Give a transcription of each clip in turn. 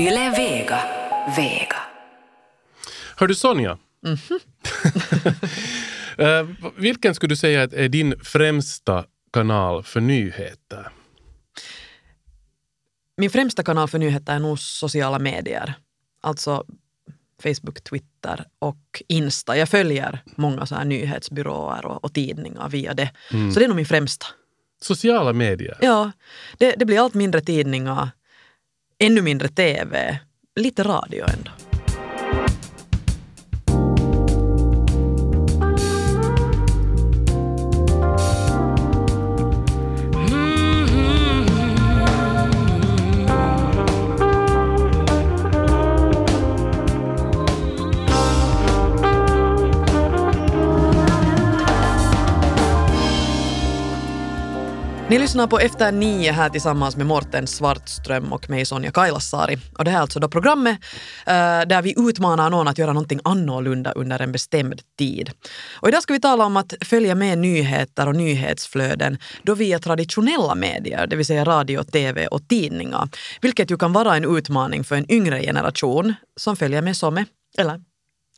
Yle Vega. Vega. Hör du Sonja? Eh, vilken skulle du säga är din främsta kanal för nyheter? Min främsta kanal för nyheter är nog sociala medier. Alltså Facebook, Twitter och Insta. Jag följer många så här nyhetsbyråer och, och tidningar via det. Så det är nog min främsta. Sociala medier? Ja, det, det blir allt mindre tidningar, ännu mindre tv, lite radio ändå. Ni lyssnar på Efter nio här tillsammans med Morten Svartström och mig Sonja Kailasari. Och det här är alltså då programmet eh, där vi utmanar någon att göra någonting annorlunda under en bestämd tid. Och idag ska vi tala om att följa med nyheter och nyhetsflöden då via traditionella medier, det vill säga radio, tv och tidningar. Vilket ju kan vara en utmaning för en yngre generation som följer med som eller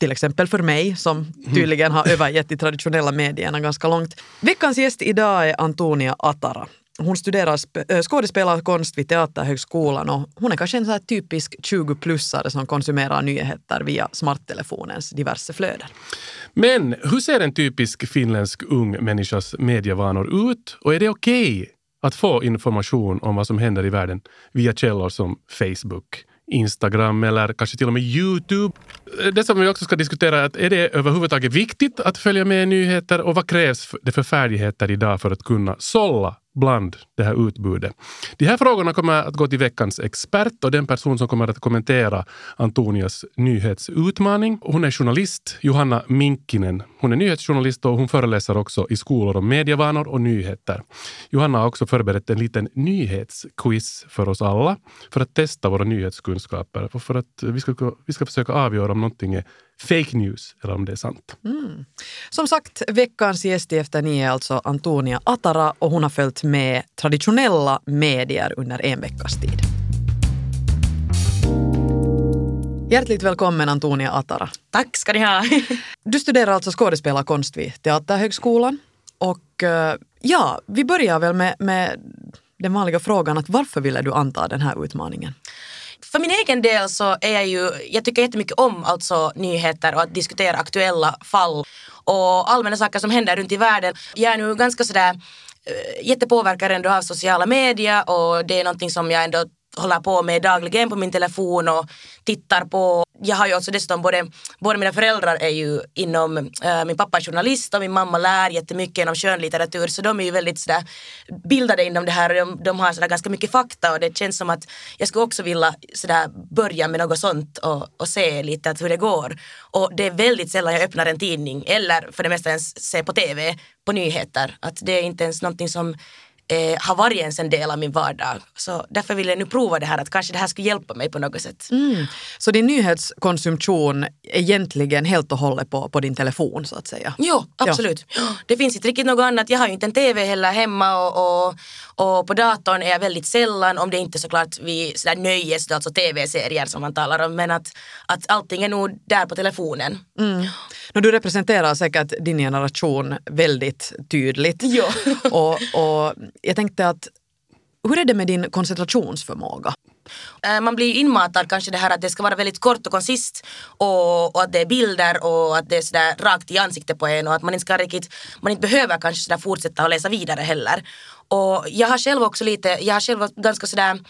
till exempel för mig som tydligen har övergett de traditionella medierna ganska långt. Veckans gäst idag är Antonia Atara. Hon studerar sp- skådespelarkonst vid Teaterhögskolan och hon är kanske en så typisk 20-plussare som konsumerar nyheter via smarttelefonens diverse flöden. Men hur ser en typisk finländsk ung människas medievanor ut? Och är det okej att få information om vad som händer i världen via källor som Facebook, Instagram eller kanske till och med Youtube? Eh, det som vi också ska diskutera är att är det överhuvudtaget viktigt att följa med i nyheter och vad krävs det för färdigheter idag för att kunna sålla bland det här utbudet. De här frågorna kommer att gå till veckans expert och den person som kommer att kommentera Antonias nyhetsutmaning. Hon är journalist, Johanna Minkinen. Hon är nyhetsjournalist och hon föreläser också i skolor om medievanor och nyheter. Johanna har också förberett en liten nyhetsquiz för oss alla för att testa våra nyhetskunskaper och för att vi ska, vi ska försöka avgöra om någonting är fake news eller om det är sant. Som sagt, veckans gäst i Efter nio är alltså Antonia Atara och hon har följt med traditionella medier under en veckas tid. Hjärtligt välkommen Antonia Atara. Tack ska ni ha. Du studerar alltså skådespelarkonst vid Teaterhögskolan. Och eh, ja, vi börjar väl med, med den vanliga frågan att varför ville du anta den här utmaningen? För min egen del så är jag ju, jag tycker jättemycket om alltså nyheter och att diskutera aktuella fall och allmänna saker som händer runt i världen. Jag är nu ganska sådär eh, jättepåverkad ändå av sociala medier och det är någonting som jag ändå håller på med dagligen på min telefon och tittar på. Jag har ju också dessutom både, både mina föräldrar är ju inom, äh, min pappa är journalist och min mamma lär jättemycket inom skönlitteratur så de är ju väldigt sådär bildade inom det här och de, de har sådär ganska mycket fakta och det känns som att jag skulle också vilja sådär börja med något sånt och, och se lite att hur det går. Och det är väldigt sällan jag öppnar en tidning eller för det mesta ens ser på TV på nyheter. Att det är inte ens någonting som eh, har varit ens en del av min vardag. Så därför vill jag nu prova det här att kanske det här skulle hjälpa mig på något sätt. Mm. Så din nyhetskonsumtion är egentligen helt och hållet på, på din telefon så att säga? Jo, absolut. Det finns inte riktigt något annat. Jag har ju inte en TV heller hemma och, och, och på datorn är jag väldigt sällan, om det inte såklart vi sådär nöjes, alltså TV-serier som man talar om, men att, att allting är nog där på telefonen. Mm. No, du representerar säkert din generation väldigt tydligt. Jo. och, och jag tänkte att hur är det med din koncentrationsförmåga? Eh, man blir ju inmatad kanske det här att det ska vara väldigt kort och konsist och, och att det är bilder och att det är sådär rakt i ansiktet på en och att man inte ska riktigt, man inte behöver kanske sådär fortsätta och läsa vidare heller. Och jag har själv också lite, jag har själv varit ganska sådär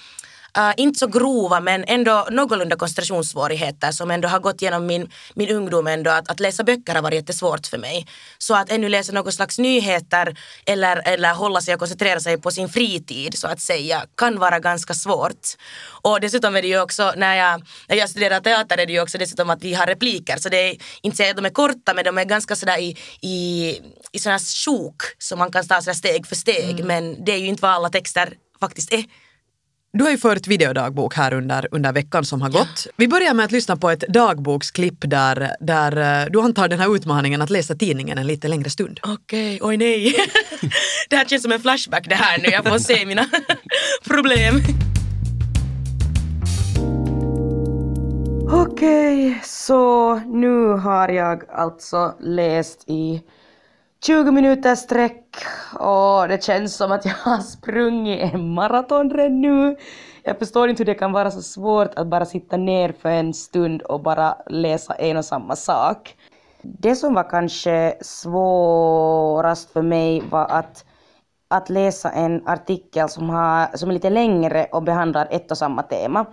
Uh, inte så grova men ändå någorlunda koncentrationssvårigheter som ändå har gått genom min, min ungdom ändå att, att läsa böcker har varit jättesvårt för mig. Så att ännu läsa någon slags nyheter eller, eller hålla sig och koncentrera sig på sin fritid så att säga kan vara ganska svårt. Och dessutom är det ju också när jag, när jag studerar teater är det ju också dessutom att vi har repliker så det är inte säga att de är korta men de är ganska sådär i, i, i sådana sjok som man kan ta sådär steg för steg men det är ju inte vad alla texter faktiskt är. Du har ju fört videodagbok här under, under veckan som har gått. Vi börjar med att lyssna på ett dagboksklipp där, där eh, du antar den här utmaningen att läsa tidningen en lite längre stund. Okej, oj nej. det här känns som en flashback det här nu. Jag får se mina problem. Okej, så nu har jag alltså läst i 20 minuter sträck och det känns som att jag har sprungit en maraton redan nu. Jag förstår inte hur det kan vara så svårt att bara sitta ner för en stund och bara läsa en och samma sak. Det som var kanske svårast för mig var att, att läsa en artikel som, har, som är lite längre och behandlar ett och samma tema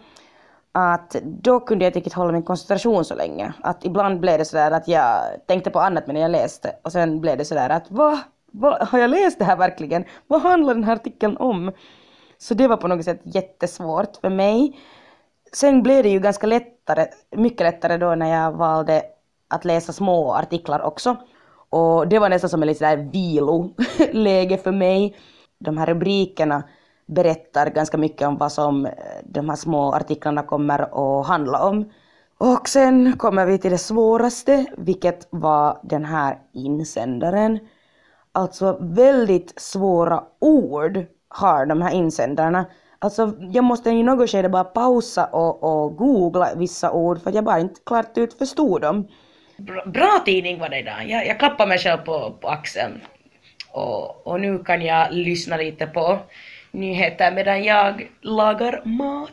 att då kunde jag inte riktigt hålla min koncentration så länge. Att ibland blev det sådär att jag tänkte på annat medan jag läste och sen blev det sådär att va? va? Har jag läst det här verkligen? Vad handlar den här artikeln om? Så det var på något sätt jättesvårt för mig. Sen blev det ju ganska lättare, mycket lättare då när jag valde att läsa små artiklar också. Och det var nästan som ett lite sådär viloläge för mig. De här rubrikerna berättar ganska mycket om vad som eh, de här små artiklarna kommer att handla om. Och sen kommer vi till det svåraste, vilket var den här insändaren. Alltså väldigt svåra ord har de här insändarna. Alltså jag måste i något skede bara pausa och, och googla vissa ord för jag bara inte klart ut förstod dem. Bra, bra tidning var det idag. Jag, jag klappar mig själv på, på axeln. Och, och nu kan jag lyssna lite på nyheter medan jag lagar mat.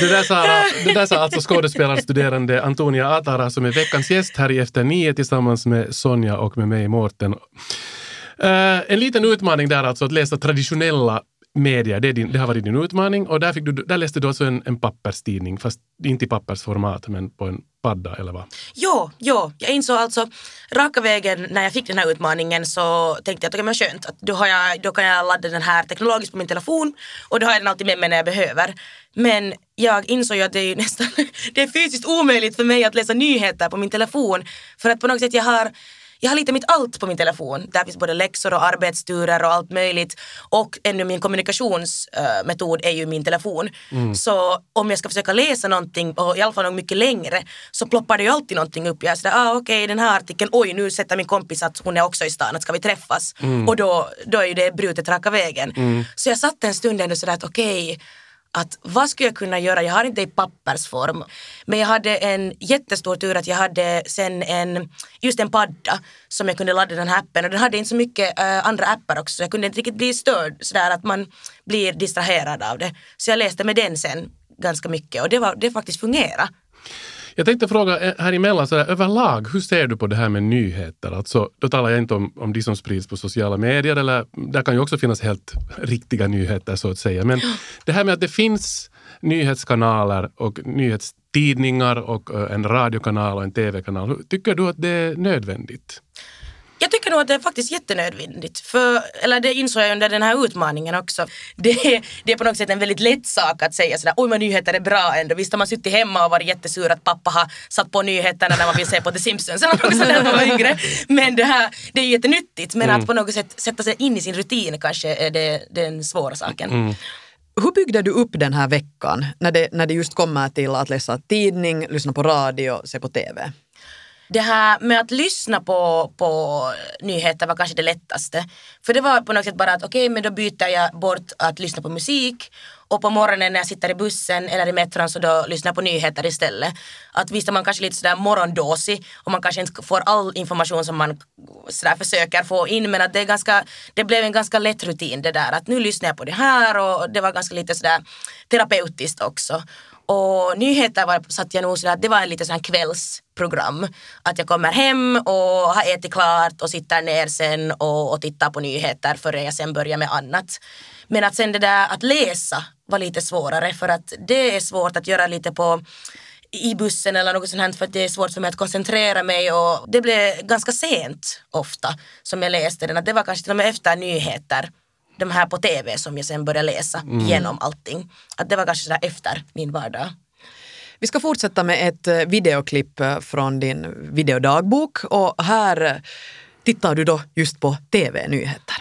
Det där sa, det där sa alltså skådespelarstuderande Antonia Atara som är veckans gäst här i Efter nio tillsammans med Sonja och med mig, Mårten. Uh, en liten utmaning där alltså att läsa traditionella media, det, din, det, har varit din utmaning och där, fick du, där läste du alltså en, en papperstidning, fast inte i pappersformat men på en padda eller vad? Jo, jo, jag insåg alltså raka vägen när jag fick den här utmaningen så tänkte jag att okay, men skönt, att då, har jag, då kan jag ladda den här teknologiskt på min telefon och då har jag den alltid med mig när jag behöver. Men jag insåg ju att det är nästan det är fysiskt omöjligt för mig att läsa nyheter på min telefon för att på något sätt jag har jag har lite mitt allt på min telefon. Där finns både läxor och arbetsturer och allt möjligt. Och ännu min kommunikationsmetod är ju min telefon. Mm. Så om jag ska försöka läsa någonting, och i alla fall något mycket längre, så ploppar det ju alltid någonting upp. Jag är sådär, ah, okej okay, den här artikeln, oj nu sätter min kompis att hon är också i stan, att ska vi träffas? Mm. Och då, då är ju det brutet raka vägen. Mm. Så jag satt en stund ändå sådär att okej, okay, att vad skulle jag kunna göra? Jag har inte i pappersform. Men jag hade en jättestor tur att jag hade sen en, just en padda som jag kunde ladda den här appen och den hade inte så mycket uh, andra appar också så jag kunde inte riktigt bli störd sådär att man blir distraherad av det. Så jag läste med den sen ganska mycket och det, var, det faktiskt fungerade. Jag tänkte fråga eh, här emellan, så där, överlag, hur ser du på det här med nyheter? Alltså, då talar jag inte om, om de som sprids på sociala medier, eller där kan ju också finnas helt riktiga nyheter så att säga. Men det här med att det finns nyhetskanaler och nyhetstidningar och eh, en radiokanal och en tv-kanal. Tycker du att det är nödvändigt? Jag tycker nog att det är faktiskt jättenödvändigt. För, eller det insåg jag under den här utmaningen också. Det är, det är på något sätt en väldigt lätt sak att säga sådär, oj men nyheter är bra ändå. Visst har man suttit hemma och varit jättesur att pappa har satt på nyheterna när man vill se på The Simpsons eller något sådär när man var yngre. Men det här, det är jättenyttigt. Men mm. att på något sätt sätta sig in i sin rutin kanske är det, den svåra saken. Mm. Hur byggde du upp den här veckan när det, när det just kommer till att läsa tidning, lyssna på radio, se på TV? Det här med att lyssna på, på nyheter var kanske det lättaste. För det var på något sätt bara att okej, okay, men då byter jag bort att lyssna på musik och på morgonen när jag sitter i bussen eller i metron så då lyssnar jag på nyheter istället. Att visst är man kanske lite sådär morgondåsig och man kanske inte får all information som man sådär försöker få in men att det, är ganska, det blev en ganska lätt rutin det där att nu lyssnar jag på det här och det var ganska lite sådär terapeutiskt också. Och nyheter var, satt jag nog sådär att det var en lite sån kvällsprogram. Att jag kommer hem och har ätit klart och sitter ner sen och, och tittar på nyheter före jag sen börjar med annat. Men att sen det där att läsa var lite svårare för att det är svårt att göra lite på i bussen eller något sånt här för att det är svårt för mig att koncentrera mig och det blev ganska sent ofta som jag läste den. Att det var kanske till och med efter nyheter de här på tv som jag sen började läsa mm. genom allting. Att det var kanske sådär efter min vardag. Vi ska fortsätta med ett eh, videoklipp eh, från din videodagbok och här eh, tittar du då just på tv-nyheter.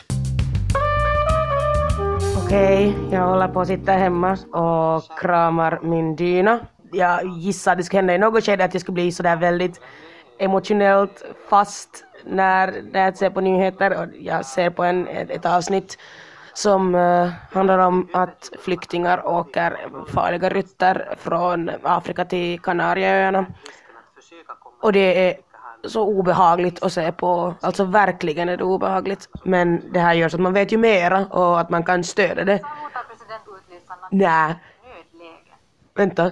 Okej, okay, jag håller på att sitta hemma och kramar min dyna. Jag gissar att det ska hända i något skede att jag ska bli sådär väldigt emotionellt fast när, när jag ser på nyheter och jag ser på en, ett, ett avsnitt som eh, handlar om att flyktingar åker farliga rutter från Afrika till Kanarieöarna. Och det är så obehagligt att se på, alltså verkligen är det obehagligt. Men det här gör så att man vet ju mera och att man kan stödja det. Nej, vänta.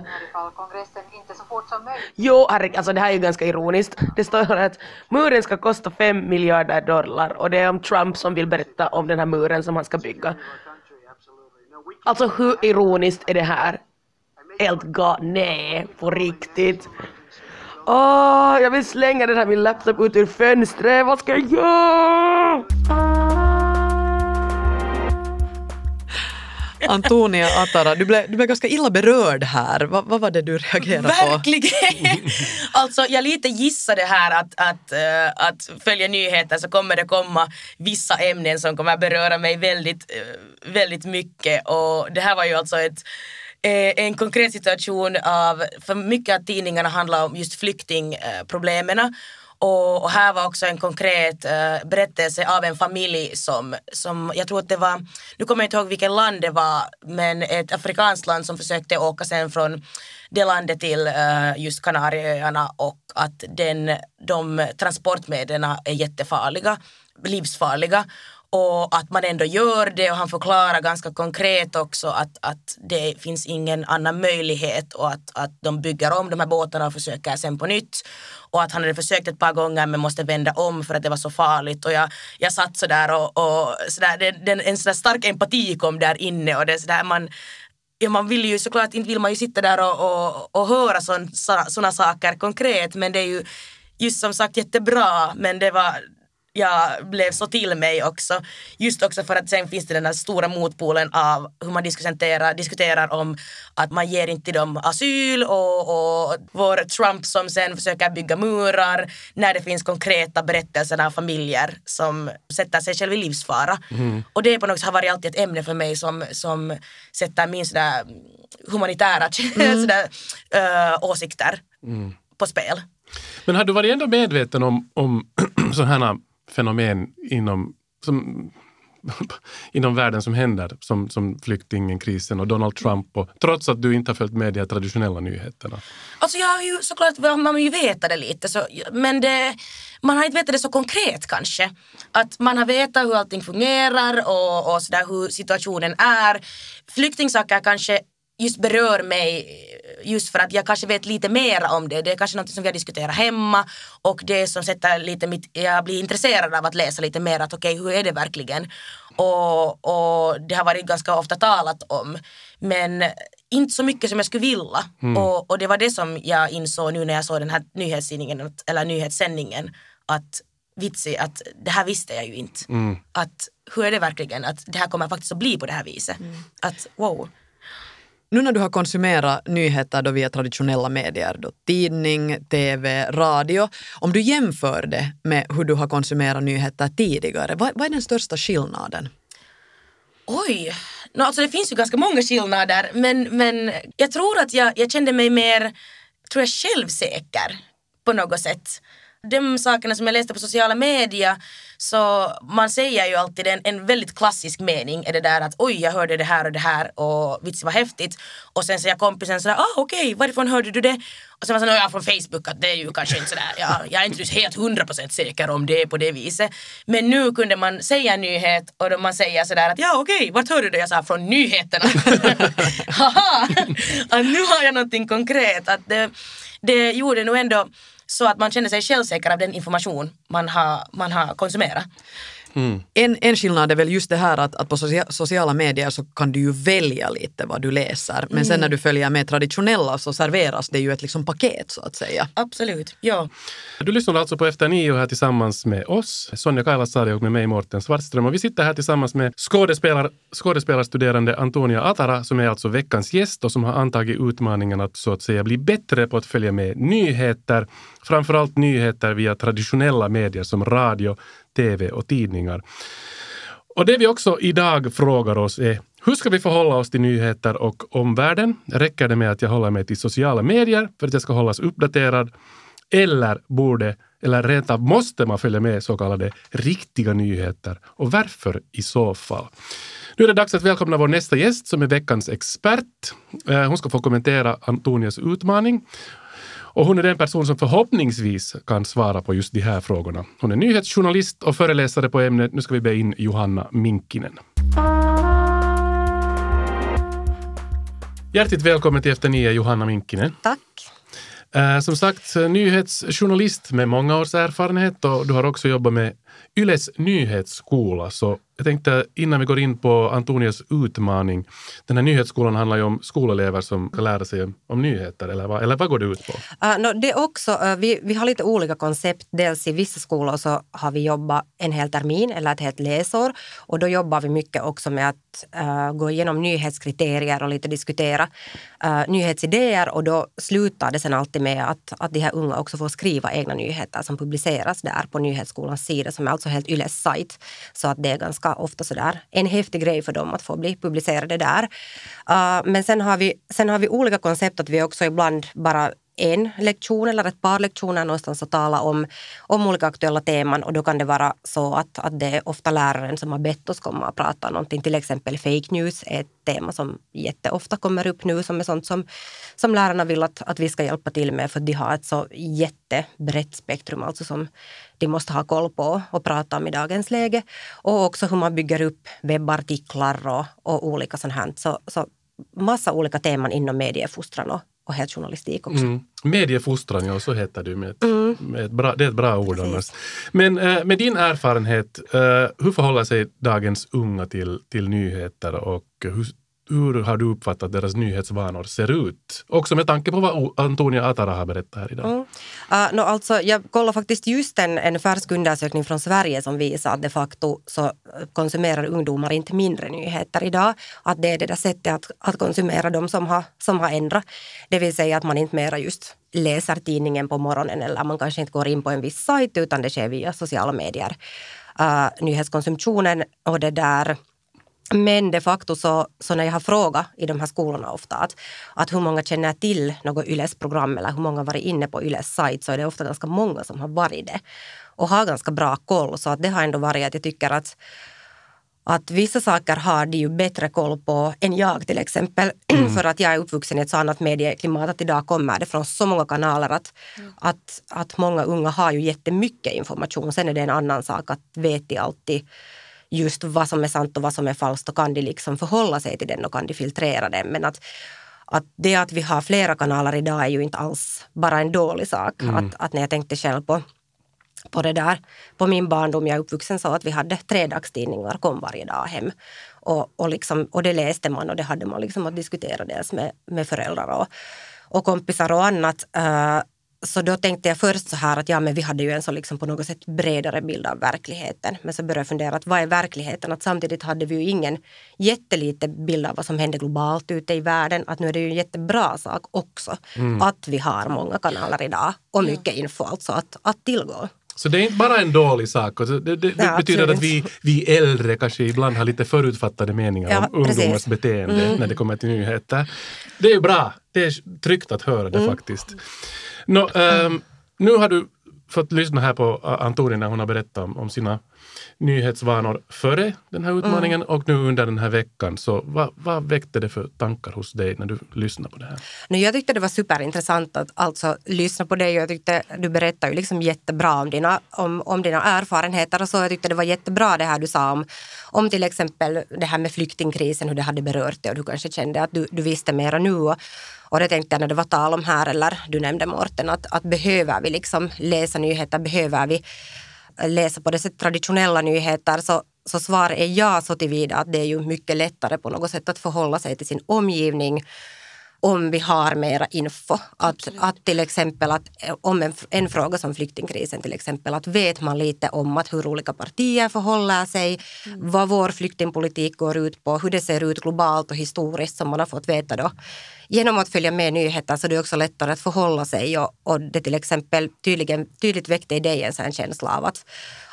kongressen inte så fort som möjligt Jo, herregud, alltså det här är ju ganska ironiskt. Det står att muren ska kosta fem miljarder dollar och det är om Trump som vill berätta om den här muren som han ska bygga. Alltså hur ironiskt är det här? Helt ga- nej, på riktigt. Åh, jag vill slänga den här min laptop ut ur fönstret, vad ska jag göra? Antonia Atara, du blev, du blev ganska illa berörd här. Va, vad var det du reagerade på? Verkligen! alltså jag lite gissade här att, att, eh, att följa nyheter så kommer det komma vissa ämnen som kommer beröra mig väldigt, eh, väldigt mycket och det här var ju alltså ett eh, en konkret situation av, för mycket av tidningarna handlar om just flyktingproblemen och, och här var också en konkret uh, berättelse av en familj som, som, jag tror att det var, nu kommer jag inte ihåg vilket land det var, men ett afrikanskt land som försökte åka sen från det landet till uh, just Kanarieöarna och att den, de transportmedlen är jättefarliga, livsfarliga och att man ändå gör det och han förklarar ganska konkret också att, att det finns ingen annan möjlighet och att, att de bygger om de här båtarna och försöker sen på nytt. Och att han hade försökt ett par gånger men måste vända om för att det var så farligt. Och jag, jag satt sådär och, och sådär, det, det, en sådär stark empati kom där inne och det är sådär man Ja, man vill ju såklart inte vill man ju sitta där och, och, och höra sådana saker konkret. Men det är ju just som sagt jättebra. Men det var jag blev så till mig också. Just också för att sen finns det den här stora motpolen av hur man diskuterar, diskuterar om att man ger inte dem asyl och, och vår Trump som sen försöker bygga murar när det finns konkreta berättelser av familjer som sätter sig själv i livsfara. Och det på något sätt har varit alltid ett ämne för mig som, som sätter min sådär humanitära sådär, uh, åsikter på spel. Men har du varit ändå medveten om, om sådana här fenomen inom, som, inom världen som händer, som, som flyktingkrisen och Donald Trump, och, trots att du inte har följt med de traditionella nyheterna? Alltså jag har ju såklart, man har ju vetat det lite, så, men det, man har inte vetat det så konkret kanske. Att man har vetat hur allting fungerar och, och sådär hur situationen är. Flyktingsaker kanske just berör mig just för att jag kanske vet lite mer om det. Det är kanske något som vi har diskuterat hemma och det som sätter lite mitt, jag blir intresserad av att läsa lite mer att okej, okay, hur är det verkligen? Och, och det har varit ganska ofta talat om. Men inte så mycket som jag skulle vilja. Mm. Och, och det var det som jag insåg nu när jag såg den här nyhetstidningen, eller nyhetssändningen, att vitsig att det här visste jag ju inte. Mm. Att hur är det verkligen att det här kommer faktiskt att bli på det här viset. Mm. Att wow. Nu när du har konsumerat nyheter då via traditionella medier, då tidning, tv, radio, om du jämför det med hur du har konsumerat nyheter tidigare, vad, vad är den största skillnaden? Oj, no, alltså det finns ju ganska många skillnader men, men jag tror att jag, jag kände mig mer tror jag, självsäker på något sätt de sakerna som jag läste på sociala medier så man säger ju alltid en, en väldigt klassisk mening är det där att oj jag hörde det här och det här och vits vad häftigt och sen säger kompisen sådär ah okej okay, varifrån hörde du det? Och sen var sådär, ja från Facebook att det är ju kanske inte sådär, ja, jag är inte helt hundra procent säker om det är på det viset. Men nu kunde man säga en nyhet och då man säger sådär att ja okej, okay, vart hörde du det? Jag sa från nyheterna. Haha, att nu har jag någonting konkret. Att det, det gjorde nog ändå så att man känner sig självsäker av den information man har, man har konsumerat. Mm. En, en skillnad är väl just det här att, att på sociala medier så kan du ju välja lite vad du läser. Men mm. sen när du följer med traditionella så serveras det ju ett liksom paket så att säga. Absolut, ja. Du lyssnar alltså på Efter nio här tillsammans med oss, Sonja Kailasari och med mig Mårten Svartström. Och vi sitter här tillsammans med skådespelar, skådespelarstuderande Antonia Atara som är alltså veckans gäst och som har antagit utmaningen att så att säga bli bättre på att följa med nyheter. Framförallt nyheter via traditionella medier som radio, tv och tidningar. Och det vi också idag frågar oss är hur ska vi förhålla oss till nyheter och omvärlden? Räcker det med att jag håller mig till sociala medier för att jag ska hållas uppdaterad? Eller borde, eller rent av måste man följa med så kallade riktiga nyheter? Och varför i så fall? Nu är det dags att välkomna vår nästa gäst som är veckans expert. Eh, hon ska få kommentera Antonias utmaning. Och hon är den person som förhoppningsvis kan svara på just de här frågorna. Hon är nyhetsjournalist och föreläsare på ämnet. Nu ska vi be in Johanna Minkinen. Hjärtligt välkommen till Efter nio, Johanna Minkinen. Tack. Eh, som sagt, nyhetsjournalist med många års erfarenhet och du har också jobbat med Yles nyhetsskola. Så jag tänkte innan vi går in på Antonias utmaning. Den här nyhetsskolan handlar ju om skolelever som kan lära sig om nyheter, eller vad, eller vad går det ut på? Uh, no, det också, uh, vi, vi har lite olika koncept. Dels i vissa skolor så har vi jobbat en hel termin eller ett helt läsår och då jobbar vi mycket också med att uh, gå igenom nyhetskriterier och lite diskutera uh, nyhetsidéer och då slutar det sen alltid med att, att de här unga också får skriva egna nyheter som publiceras där på nyhetsskolans sida som är alltså helt Yles sajt. Så att det är ganska ofta sådär en häftig grej för dem att få bli publicerade där. Uh, men sen har, vi, sen har vi olika koncept att vi också ibland bara en lektion eller ett par lektioner någonstans och tala om, om olika aktuella teman och då kan det vara så att, att det är ofta läraren som har bett oss komma och prata om någonting. Till exempel fake news är ett tema som jätteofta kommer upp nu som är sånt som, som lärarna vill att, att vi ska hjälpa till med för de har ett så jättebrett spektrum alltså som de måste ha koll på och prata om i dagens läge. Och också hur man bygger upp webbartiklar och, och olika sånt här. Så, så massa olika teman inom mediefostran och, och helt journalistik också. Mm. Mediefostran, ja så heter det. Med ett, med ett bra, det är ett bra ord annars. Men eh, med din erfarenhet, eh, hur förhåller sig dagens unga till, till nyheter och hur, hur har du uppfattat deras nyhetsvanor ser ut? Också med tanke på vad Antonia Atara har berättat här idag. Mm. Uh, no, alltså, jag kollade faktiskt just en, en färsk undersökning från Sverige som visar att de facto så uh, konsumerar ungdomar inte mindre nyheter idag. Att det är det där sättet att, att konsumera dem som har, som har ändrat. Det vill säga att man inte mera just läser tidningen på morgonen eller man kanske inte går in på en viss sajt utan det sker via sociala medier. Uh, nyhetskonsumtionen och det där men de facto så, så när jag har frågat i de här skolorna ofta att, att hur många känner till något Yles program eller hur många varit inne på Yles sajt så är det ofta ganska många som har varit det och har ganska bra koll. Så att det har ändå varit att jag tycker att att vissa saker har de ju bättre koll på än jag till exempel. För att jag är uppvuxen i ett sådant medieklimat att idag kommer det från så många kanaler att, att, att många unga har ju jättemycket information. Sen är det en annan sak att vet de alltid just vad som är sant och vad som är falskt och kan de liksom förhålla sig till den och kan de filtrera den. Men att, att det att vi har flera kanaler idag är ju inte alls bara en dålig sak. Att, att när jag tänkte själv på på det där. På min barndom, jag är uppvuxen så att vi hade tre dagstidningar, kom varje dag hem. Och, och, liksom, och det läste man och det hade man liksom att diskutera dels med, med föräldrar och, och kompisar och annat. Uh, så då tänkte jag först så här att ja, men vi hade ju en så liksom på något sätt bredare bild av verkligheten. Men så började jag fundera att vad är verkligheten? Att samtidigt hade vi ju ingen jättelite bild av vad som hände globalt ute i världen. Att nu är det ju en jättebra sak också att vi har många kanaler idag och mycket info alltså att, att tillgå. Så det är inte bara en dålig sak. Och Det, det, det Ja, betyder att vi, vi äldre kanske ibland har lite förutfattade meningar Ja, om precis. ungdomars beteende när det kommer till nyheter. Det är bra. Det är tryggt att höra det faktiskt. No, um, ehm, nu har du fått lyssna här på Antonina när hon har berättat om, om sina nyhetsvanor före den här utmaningen och nu under den här veckan. Så vad, vad väckte det för tankar hos dig när du lyssnade på det här? Nu, jag tyckte det var superintressant att alltså, lyssna på dig. Jag tyckte du berättade ju liksom jättebra om dina, om, om dina erfarenheter och så. Jag tyckte det var jättebra det här du sa om, om till exempel det här med flyktingkrisen, hur det hade berört dig och du kanske kände att du, du visste mera nu. Och, och det tänkte jag när det var tal om här, eller du nämnde Mårten, att, att behöver vi liksom läsa nyheter, behöver vi läsa på det sätt traditionella nyheter så, så svar är ja så tillvida att det är ju mycket lättare på något sätt att förhålla sig till sin omgivning om vi har mera info. Att, att till exempel att eh, om en, en fråga som flyktingkrisen till exempel, att vet man lite om att hur olika partier förhåller sig, vad vår flyktingpolitik går ut på, hur det ser ut globalt och historiskt som man har fått veta då. Genom att följa med nyheter så är det också lättare att förhålla sig och, och det till exempel tydligen, tydligt väckte i dig en sån känsla av att,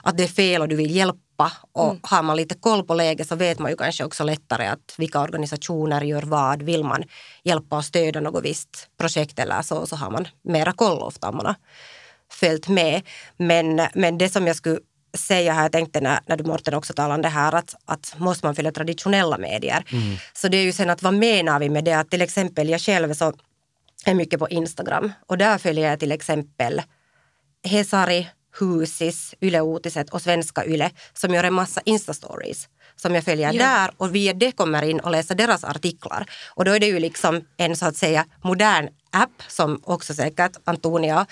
att det är fel och du vill hjälpa och har man lite koll på läget så vet man ju kanske också lättare att vilka organisationer gör vad. Vill man hjälpa och stödja något visst projekt eller så, så har man mera koll ofta om man har följt med. Men, men det som jag skulle säga här, jag tänkte när, när du Morten också talade om det här, att, att måste man följa traditionella medier? Så det är ju sen att vad menar vi med det? Att till exempel jag själv så är mycket på Instagram och där följer jag till exempel Hesari, Husis, Yle Uutiset och Svenska Yle som gör en massa Insta-stories som jag följer där och via det kommer in och läser deras artiklar. Och då är det ju liksom en så att säga modern app som också säkert Antonia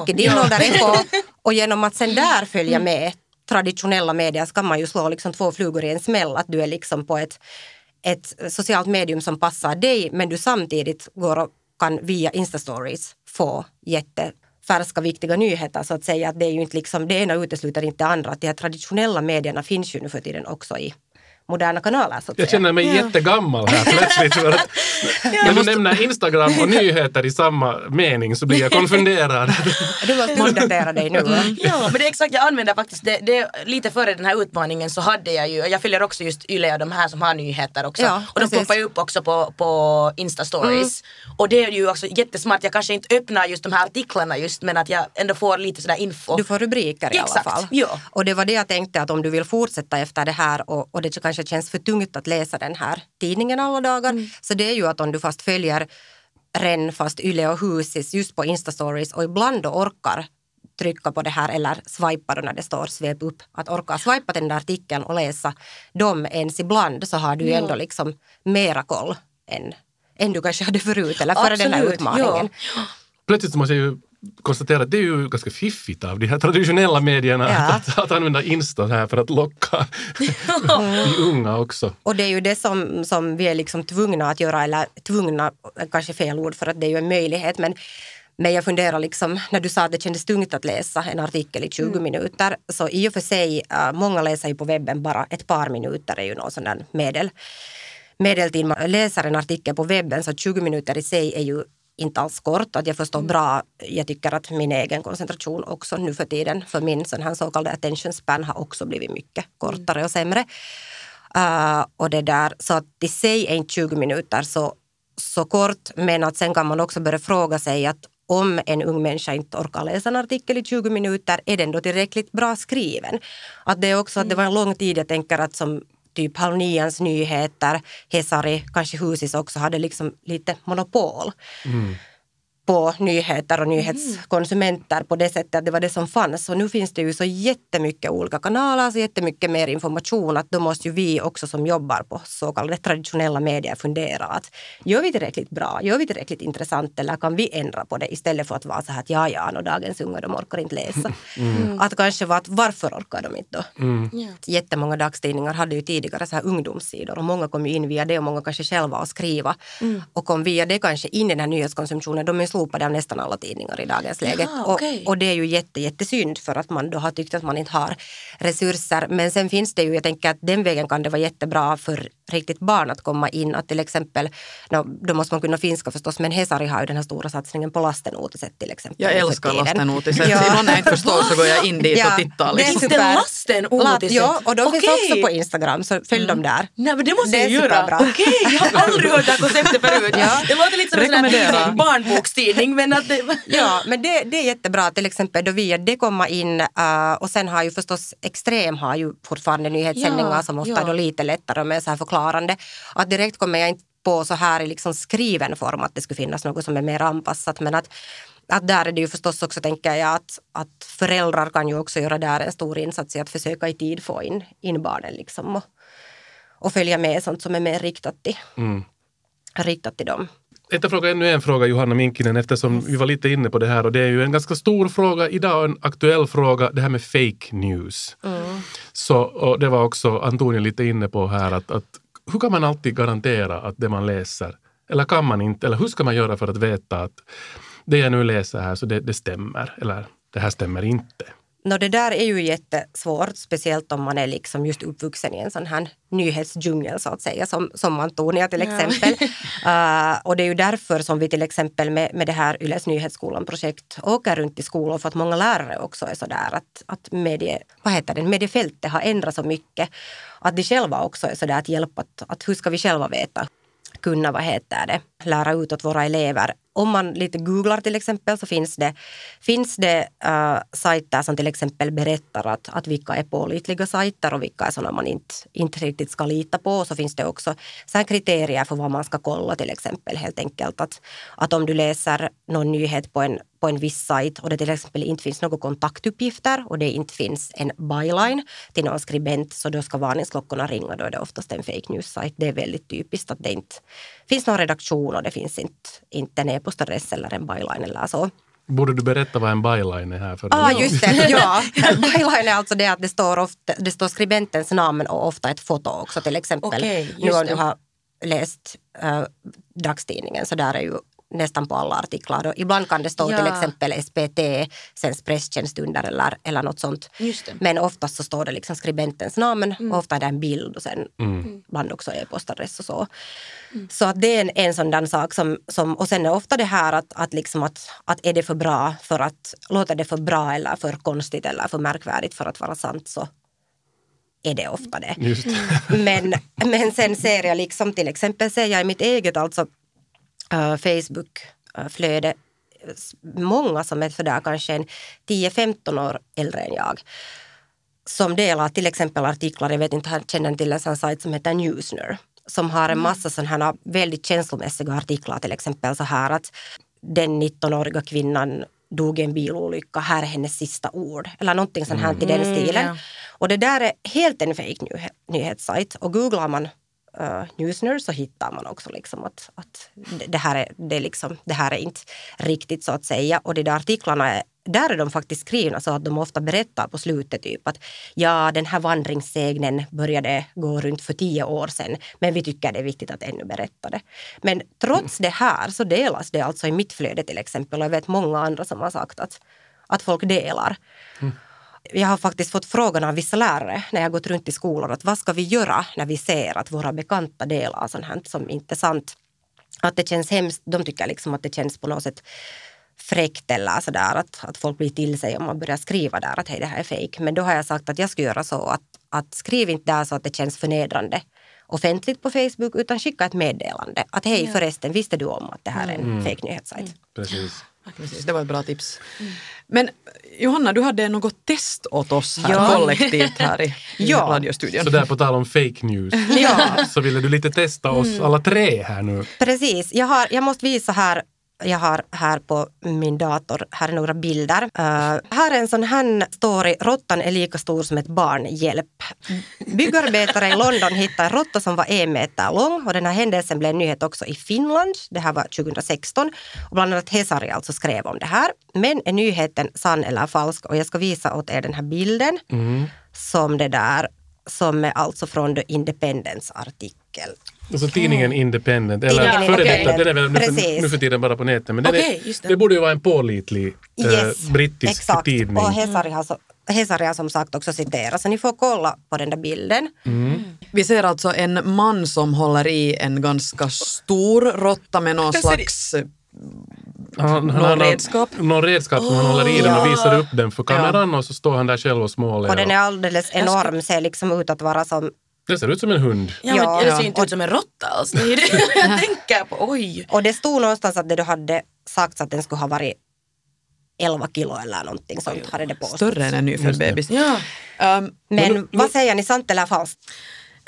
och din ja. ålder är på. Och genom att sen där följa med traditionella medier så kan man ju slå liksom två flugor i en smäll. Att du är liksom på ett, ett socialt medium som passar dig men du samtidigt går och kan via Insta-stories få jättefärska viktiga nyheter så att säga. Att det är ju inte liksom, det ena utesluter inte det andra. Att de här traditionella medierna finns ju nu för tiden också i moderna kanaler så att Jag säga. känner mig jättegammal här plötsligt. För att, när du nämner Instagram och nyheter i samma mening så blir jag konfunderad. Du måste uppdatera dig nu. va? Ja, men det är exakt, jag använder faktiskt det, det, lite före den här utmaningen så hade jag ju, jag följer också just Yle och de här som har nyheter också. Ja, och de poppar ju upp också på, på Insta-stories. Och det är ju också jättesmart, jag kanske inte öppnar just de här artiklarna just men att jag ändå får lite sådär info. Du får rubriker i Exakt, alla fall. ja. Och det var det jag tänkte att om du vill fortsätta efter det här och, och det kanske känns för tungt att läsa den här tidningen alla dagar. Mm. Så det är ju att om du fast följer Ren, fast Yle och Husis just på Insta-stories och ibland då orkar trycka på det här eller swipa då när det står svep upp. Att orka swipa den där artikeln och läsa dem ens ibland så har du ju ändå liksom mera koll än, än du kanske hade förut eller före den här utmaningen. Plötsligt så måste jag ju konstatera att det är ju ganska fiffigt av de här traditionella medierna Ja. att, att använda Insta här för att locka de unga också. Och det är ju det som, som vi är liksom tvungna att göra, eller tvungna, är kanske fel ord för att det är ju en möjlighet, men men jag funderar liksom, när du sa att det kändes tungt att läsa en artikel i 20 minuter, så i och för sig, äh, många läser ju på webben bara ett par minuter är ju någon sån där medel, medeltid. Man läser en artikel på webben så 20 minuter i sig är ju inte alls kort. Att jag förstår bra, jag tycker att min egen koncentration också nu för tiden, för min sån här så kallade attention span har också blivit mycket kortare och sämre. Uh, och det där, så att i sig är inte 20 minuter så, så kort, men att sen kan man också börja fråga sig att om en ung människa inte orkar läsa en artikel i 20 minuter, är den då tillräckligt bra skriven? Att det är också att det var en lång tid, jag tänker att som typ halv nians nyheter, Hesari, kanske Husis också hade liksom lite monopol. Mm på nyheter och nyhetskonsumenter på det sättet att det var det som fanns. Och nu finns det ju så jättemycket olika kanaler, så jättemycket mer information att då måste ju vi också som jobbar på så kallade traditionella medier fundera att gör vi tillräckligt bra, gör vi tillräckligt intressant eller kan vi ändra på det istället för att vara så här att ja, ja, och dagens unga de orkar inte läsa. Att kanske vara att varför orkar de inte då? Jättemånga dagstidningar hade ju tidigare så här ungdomssidor och många kom ju in via det och många kanske själva att skriva och kom via det kanske in i den här nyhetskonsumtionen. De är slopade av nästan alla tidningar i dagens läge. Jaha, och, okej. och det är ju jätte, jättesynd för att man då har tyckt att man inte har resurser. Men sen finns det ju, jag tänker att den vägen kan det vara jättebra för riktigt barn att komma in. Att till exempel, då måste man kunna finska förstås, men Hesari har ju den här stora satsningen på lastenotiset till exempel. Jag älskar lastenotiset. Ja. När jag inte förstår så går jag in dit Ja, och tittar. det är Liksom. Finns det super. lastenotiset? Ja, och de finns Okej. också på Instagram, så följ dem där. Nej men det måste Det är jag göra. Okej, jag har aldrig hört det här konceptet förut. Ja. Det låter lite som en sån Barnbokstidning men att det... Ja, men det, det är jättebra till exempel då via det komma in uh, och sen har ju förstås Extrem har ju fortfarande nyhetssändningar Ja, som ofta ja. är då lite lättare och mer så här förklarande. Att direkt kommer jag inte på så här i liksom skriven form att det skulle finnas något som är mer anpassat men att att där är det ju förstås också, tänker jag, att, att föräldrar kan ju också göra där en stor insats i att försöka i tid få in, in barnen liksom och, och följa med sånt som är mer riktat till, riktat till dem. Jag fråga ännu en fråga Johanna Minkinen eftersom vi var lite inne på det här och det är ju en ganska stor fråga idag en aktuell fråga det här med fake news. Så, och det var också Antonija lite inne på här att, att hur kan man alltid garantera att det man läser eller kan man inte eller hur ska man göra för att veta att det jag nu läser här så det, det stämmer eller det här stämmer inte. No, det där är ju jättesvårt, speciellt om man är liksom just uppvuxen i en sån här nyhetsdjungel så att säga, som, som Antonia till exempel. Uh, och det är ju därför som vi till exempel med, med det här Yles nyhetsskolan-projekt åker runt i skolor för att många lärare också är sådär att, att medie, vad heter det, mediefältet har ändrat så mycket. Att de själva också är sådär att hjälpa, att, att hur ska vi själva veta kunna, vad heter det, lära ut åt våra elever. Om man lite googlar till exempel så finns det, finns det uh, sajter som till exempel berättar att, att vilka är pålitliga sajter och vilka är sådana man inte, inte riktigt ska lita på. Och så finns det också så här kriterier för vad man ska kolla till exempel helt enkelt. Att, att om du läser någon nyhet på en, på en viss sajt och det till exempel inte finns några kontaktuppgifter och det inte finns en byline till någon skribent så då ska varningsklockorna ringa. Då är det oftast en fake news-sajt. Det är väldigt typiskt att det inte finns någon redaktion och det finns inte, inte en e-postadress eller en byline eller så. Borde du berätta vad en byline är här? För Ja, ah, just det. Ja. Byline är alltså det att det står, ofta, det står skribentens namn och ofta ett foto också till exempel. Okej, nu om du har läst uh, dagstidningen så där är ju nästan på alla artiklar. Och ibland kan det stå Ja. till exempel SPT, sens presstjänst under eller, eller något sånt. Just det. Mm. Men oftast så står det liksom skribentens namn och ofta är det en bild och sen ibland också e-postadress och så. Mm. Så att det är en, en sån där sak som, som, och sen är ofta det här att, att, liksom att, att är det för bra för att, låter det för bra eller för konstigt eller för märkvärdigt för att vara sant så är det ofta det. Just. Men, men sen ser jag liksom till exempel ser jag i mitt eget alltså uh, Facebook-flöde s- många som är sådär kanske en 10-15 år äldre än jag som delar till exempel artiklar, jag vet inte, jag känner till en sån sajt som heter Newsner som har en massa sådana här väldigt känslomässiga artiklar till exempel så här att den 19-åriga kvinnan dog i en bilolycka, här är hennes sista ord. Eller någonting sånt här i den stilen. ja. Och det där är helt en fake nyhe- nyhetssajt och googlar man Eh, uh, Newsner så hittar man också liksom att, att det- här är, det, är liksom, det här är inte riktigt så att säga. Och de där artiklarna är, där är de faktiskt skrivna så att de ofta berättar på slutet typ att ja, den här vandringssegnen började gå runt för tio år sedan men vi tycker det är viktigt att ännu berätta det. Men trots det här så delas det alltså i mitt flöde till exempel och jag vet många andra som har sagt att, att folk delar. Mm. Jag har faktiskt fått frågan av vissa lärare när jag gått runt i skolor att vad ska vi göra när vi ser att våra bekanta delar sånt här som inte är sant. Att det känns hemskt, de tycker liksom att det känns på något sätt fräckt eller sådär att, att folk blir till sig om man börjar skriva där att hej det här är fejk. Men då har jag sagt att jag ska göra så att, att skriv inte där så att det känns förnedrande offentligt på Facebook utan skicka ett meddelande att hej förresten visste du om att det här är en fake nyhetssajt. Precis. Precis, det var ett bra tips. Men Johanna, du hade något test åt oss här Ja. kollektivt här i, i Ja. radiostudion. Så där på tal om fake news Ja. så ville du lite testa oss Mm. alla tre här nu. Precis. Jag, har, jag måste visa här jag har här på min dator, här är några bilder. Uh, här är en sån här story, råttan är lika stor som ett barn, hjälp. Byggarbetare i London hittade en råtta som var en meter lång och den här händelsen blev en nyhet också i Finland. Det här var 2016 och bland annat Hesari alltså skrev om det här. Men är nyheten sann eller falsk? Och jag ska visa åt er den här bilden som det där som är alltså från The Independence artikel. Alltså tidningen Independent, eller Tidningen före detta, den är väl nu för, nu för tiden bara på nätet. Men Okej, är, det. det. borde ju vara en pålitlig Yes, eh, brittisk exakt. tidning. Och Hesari har, så, Hesari har som sagt också citerat, så ni får kolla på den där bilden. Vi ser alltså en man som håller i en ganska stor råtta med någon slags... Han, han Någon har redskap? Någon redskap som han håller i den och visar upp den för kameran och så står han där själv och småler. Och den är alldeles enorm, ser liksom ut att vara som... Det ser ut som en hund. Ja, Ja. men det ser ju Ja. inte ut som en råtta alls. Det är det jag tänker på. Oj. Och det stod någonstans att det du hade sagts att den skulle ha varit 11 kilo eller någonting sånt. Hade det. Större än en nyfödd bebis. Ja. Um, Men vad säger ni, sant eller falskt?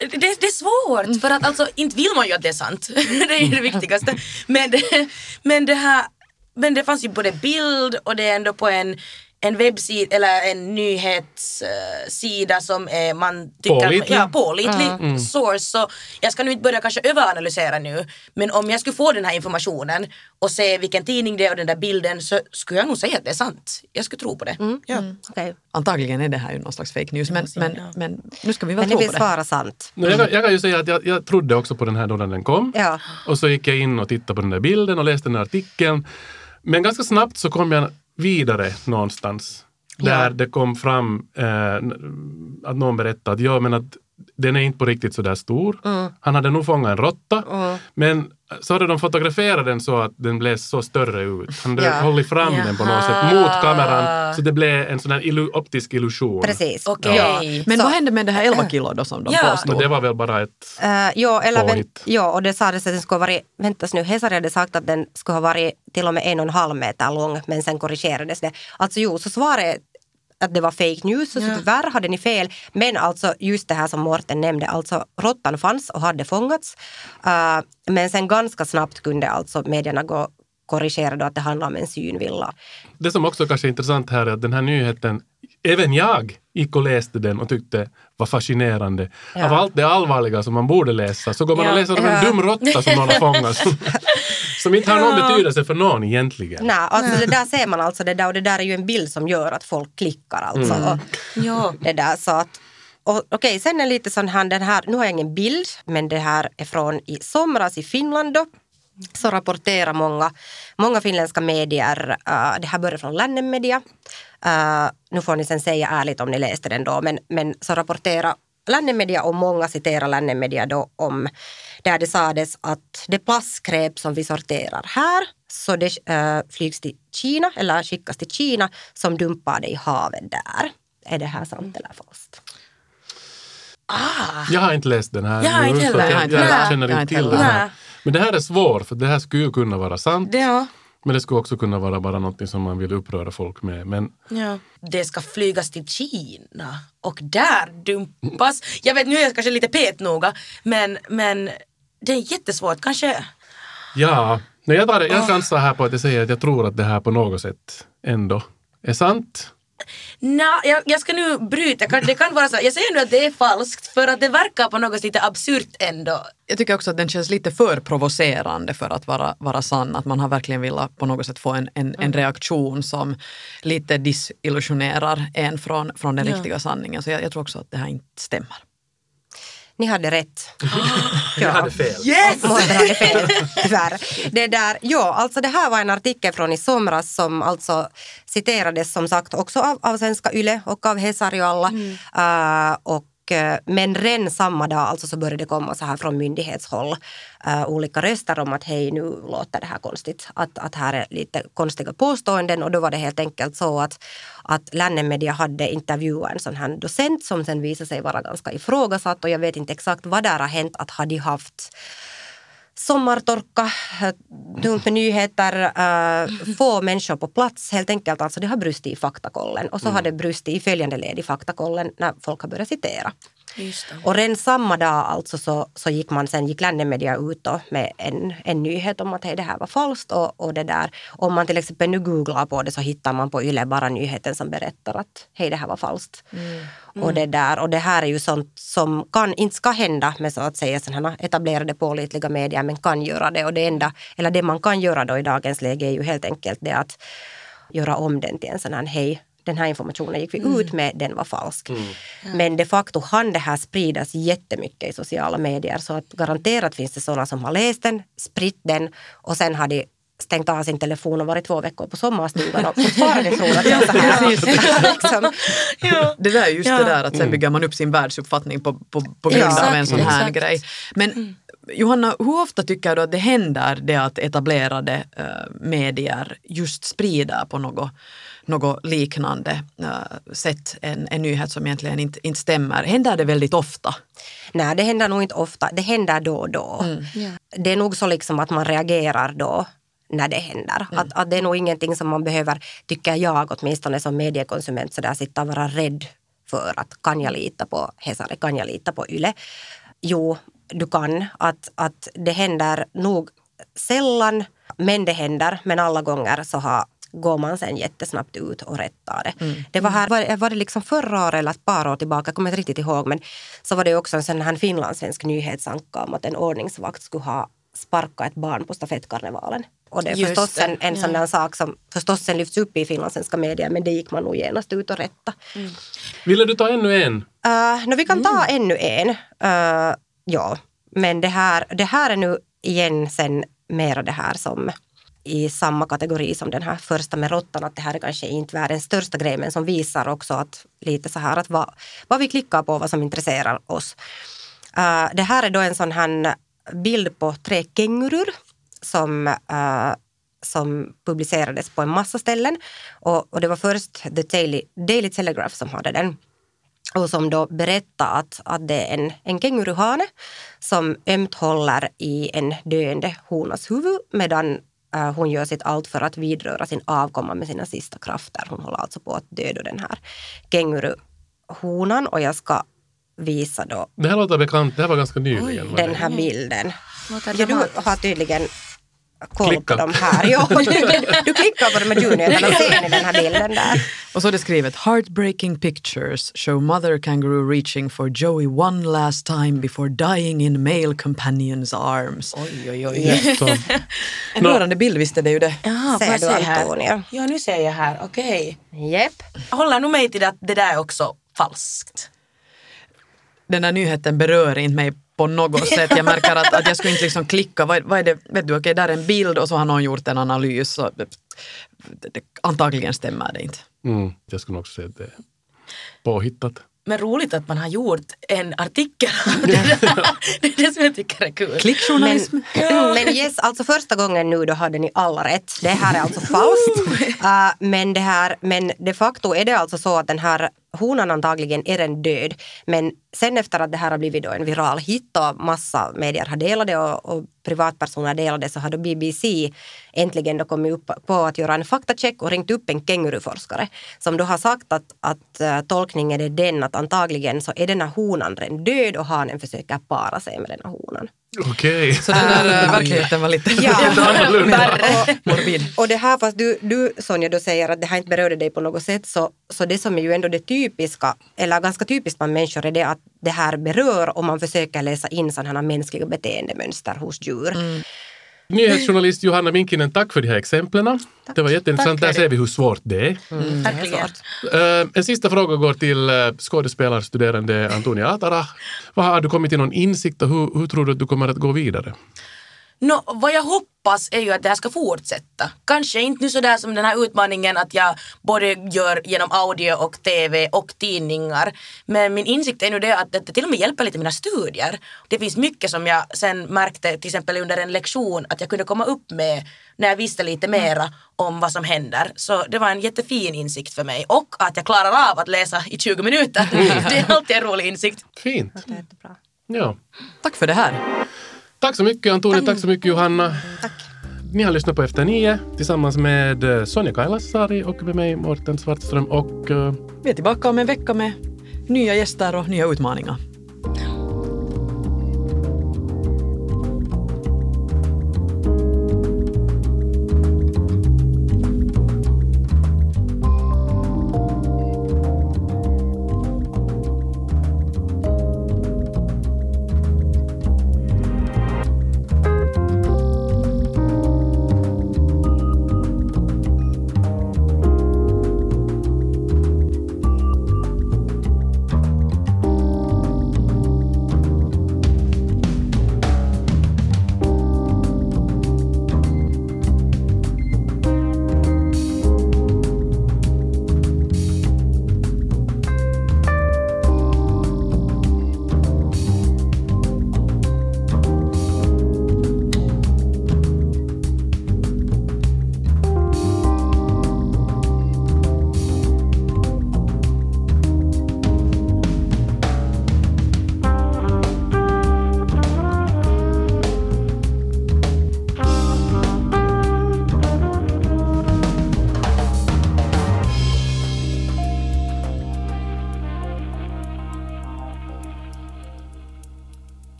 Det, det är svårt för att alltså inte vill man ju att det är sant. det är ju det viktigaste. Men det, men det här men det fanns ju både bild och det är ändå på en en webbsida eller en nyhetssida som är, man tycker Pålitlig. ja, pålitlig source. Så jag ska nu inte börja kanske överanalysera nu men om jag skulle få den här informationen och se vilken tidning det är och den där bilden så skulle jag nog säga att det är sant. Jag skulle tro på det. Ja. Okej. antagligen är det här ju någon slags fake news, men, men, ja. men nu ska vi väl Men tro vill på det. svara sant? No, jag, kan- jag kan ju säga att jag, jag trodde också på den här då när den kom. Ja. Och så gick jag in och tittade på den där bilden och läste den här artikeln. Men ganska snabbt så kom jag vidare någonstans. Där Ja. det kom fram eh, att någon berättade att, ja, men att den är inte på riktigt så där stor. Mm. Han hade nog fångat en råtta. Men så hade de fotograferat den så att den blev så större ut. Han hade Ja. hållit fram den på något sätt Jaha. mot kameran så det blev en sån här illu- optisk illusion. Precis. Okej. Ja. Men Så- vad hände med det här 11 kilo då som de Ja. påstod? Men det var väl bara ett... Uh, ja, eller Påhitt. ja, och det sades att den skulle ha varit, väntas nu, Hesari hade sagt att den skulle ha varit till och med en och en halv meter lång, men sen korrigerades det. Alltså jo, så svaret att det var fake news, så tyvärr hade ni fel. Men alltså just det här som Morten nämnde, alltså råttan fanns och hade fångats. Uh, men sen ganska snabbt kunde alltså medierna gå korrigera då att det handlar om en synvilla. Det som också kanske är intressant här är att den här nyheten, även jag gick och läste den och tyckte var fascinerande. Ja. Av allt det allvarliga som man borde läsa så går man och Ja. läser om en Ja. dum råtta som någon har fångat. Som, som inte har någon betydelse för någon egentligen. Nej, alltså det där ser man alltså det där och det där är ju en bild som gör att folk klickar alltså. Och, Ja. det där så att och, okej, sen är lite sån här, den här, nu har jag ingen bild, men det här är från i somras i Finland då. Så rapporterar många, många finländska medier, uh, det här börjar från Lännen Media. Uh, nu får ni sen säga ärligt om ni läste den då, men, men så rapporterar Lännen Media och många citerar Lännen Media då om där det sades att det plastskräp som vi sorterar här så det uh, flygs till Kina eller skickas till Kina som dumpar det i havet där. Är det här sant eller falskt? Jag har inte läst den här Jag har inte heller. Jag har Jag, känner inte till heller. här. Men det här är svårt för det här skulle ju kunna vara sant. Ja. Men det skulle också kunna vara bara något som man vill uppröra folk med. Men Ja. Det ska flygas till Kina och där dumpas. Jag vet, nu är jag kanske lite petnoga men, men det är jättesvårt. Kanske... ja, nej, jag, tar, jag chansar här på att jag säger att jag tror att det här på något sätt ändå är sant. Nå, jag, jag ska nu bryta. Det kan vara så. Jag säger nu att det är falskt för att det verkar på något sätt lite absurt ändå. Jag tycker också att den känns lite för provocerande för att vara, vara sann. Att man har verkligen velat på något sätt få en, en, en reaktion som lite disillusionerar en från, från den Ja. riktiga sanningen. Så jag, jag tror också att det här inte stämmer. Ni hade rätt. Jag hade fel. Yes! Morten hade fel, tyvärr. Det där, ja, alltså det här var en artikel från i somras som alltså citerades som sagt också av, av Svenska Yle och av Hesari och alla. Uh, och, Eh, men redan samma dag alltså så började det komma så här från myndighetshåll uh, olika röster om att hej nu låter det här konstigt. Att, att här är lite konstiga påståenden och då var det helt enkelt så att, att Lännemedia hade intervjuat en sån här docent som sen visade sig vara ganska ifrågasatt och jag vet inte exakt vad där har hänt att hade haft sommartorka, eh, dumt med nyheter, äh, få människor på plats. Helt enkelt alltså det har brustit i faktakollen och så har det brustit i följande led i faktakollen när folk har börjat citera. Och redan samma dag alltså så, så gick man sen, gick Lännemedia ut med en, en nyhet om att hej, det här var falskt och, och det där. Om man till exempel nu googlar på det så hittar man på Yle bara nyheten som berättar att hej, det här var falskt. Och det där, och det här är ju sånt som kan, inte ska hända med så att säga sådana etablerade pålitliga medier men kan göra det. Och det enda, eller det man kan göra då i dagens läge är ju helt enkelt det att göra om den till en sån här hej, den här informationen gick vi ut med, den var falsk. Men de facto hann det här spridas jättemycket i sociala medier så att garanterat finns det sådana som har läst den, spritt den och sen har de stängt av sin telefon och varit två veckor på sommarstugan och fortfarande tror att det är så här. liksom. Det där är just Ja. det där att sen bygger man upp sin världsuppfattning på, på, på grund Ja, av en sån här exakt. grej. Men Johanna, hur ofta tycker du att det händer det att etablerade eh, medier just sprider på något, något liknande eh, sätt en, en nyhet som egentligen inte, inte stämmer? Händer det väldigt ofta? Nej, det händer nog inte ofta. Det händer då och då. Det är nog så liksom att man reagerar då när det händer. Att, att det är nog ingenting som man behöver, tycker jag åtminstone som mediekonsument, så där sitta och vara rädd för att kan jag lita på Hesari, kan jag lita på Yle? Jo, du kan. Att, att det händer nog sällan, men det händer. Men alla gånger så har går man sen jättesnabbt ut och rättar det. Det var här, var, var det liksom förra året eller ett par år tillbaka, jag kommer inte riktigt ihåg, men så var det också en sån här finlandssvensk nyhetsanka om att en ordningsvakt skulle ha sparkat ett barn på stafettkarnevalen. Och det är Just förstås det, en, en sån ja. där sak som förstås sen lyfts upp i finlandssvenska medier, men det gick man nog genast ut och rätta. Ville du ta ännu en? Uh, no, vi kan ta ännu en. Uh, ja, men det här, det här är nu igen sen mera det här som i samma kategori som den här första med råttan, att det här är kanske inte världens största grej, men som visar också att lite så här att vad, vad vi klickar på, vad som intresserar oss. Uh, det här är då en sån här bild på tre kängurur som, uh, som publicerades på en massa ställen. Och, och det var först The Daily, Daily Telegraph som hade den och som då berättade att, att det är en, en känguruhane som ömt håller i en döende honas huvud medan hon gör sitt allt för att vidröra sin avkomma med sina sista krafter. Hon håller alltså på att döda den här känguruhonan och jag ska visa då Det här låter bekant. Det här var ganska nyligen. var den här bilden. Ja, du har tydligen koll Klicka. på de här. Jo, du, du klickar på de här ljudnyheterna och ser ni den här bilden där. Och så är det skrivet “Heartbreaking pictures show mother kangaroo reaching for Joey one last time before dying in male companion's arms”. Oj, oj, oj. En rörande bild, visst är det ju det. Jaha, Ser du, här? Antonia? Ja, nu ser jag här. Okej. Jepp. Jag håller nog med till att det där är också falskt. Den här nyheten berör inte mig på något sätt. Jag märker att, att jag skulle inte liksom klicka. Vad, vad är det? Vet du, okej, där är en bild och så har någon gjort en analys. Så det, det, antagligen stämmer det inte. Mm, jag skulle också säga att det är påhittat. Men roligt att man har gjort en artikel det där. Det är det som jag tycker är kul. Klickjournalism. Men, men yes, alltså första gången nu då hade ni alla rätt. Det här är alltså falskt. Uh, men, det här, men de facto är det alltså så att den här honan antagligen är den död. Men sen efter att det här har blivit då en viral hit och massa medier har delat det och, och privatpersoner delade så har då BBC äntligen då kommit upp på att göra en faktacheck och ringt upp en känguruforskare som då har sagt att, att uh, tolkningen är den att antagligen så är den här honan redan död och hanen försöker para sig med den här honan. Okej. Så den där äh, verkligheten var lite Ja. värre. Morbid. Och det här, fast du, du Sonja då säger att det här inte berörde dig på något sätt, så, så det som är ju ändå det typiska, eller ganska typiskt bland människor, är det att det här berör om man försöker läsa in sådana här mänskliga beteendemönster hos djur. Nyhetsjournalist Johanna Minkinen, tack för de här exemplen. Det var jätteintressant. Tack, Där ser vi hur svårt det är. Verkligen. Eh, en sista fråga går till uh, skådespelarstuderande Antonia Atara. Vad har du kommit till någon insikt och hur, hur tror du att du kommer att gå vidare? Nå, vad jag hoppas är ju att det här ska fortsätta. Kanske inte nu sådär som den här utmaningen att jag både gör genom audio och tv och tidningar. Men min insikt är nu det att det till och med hjälper lite mina studier. Det finns mycket som jag sen märkte till exempel under en lektion att jag kunde komma upp med när jag visste lite mera om vad som händer. Så det var en jättefin insikt för mig. Och att jag klarar av att läsa i 20 minuter. Det är alltid en rolig insikt. Fint. Det är jättebra. Ja. Tack för det här. Tack så mycket Antonia, tack så mycket Johanna. Ni har lyssnat på Efter nio tillsammans med eh, Sonja Kailasari och med mig Mårten Svartström och eh, Vi är tillbaka om en vecka med nya gäster och nya utmaningar.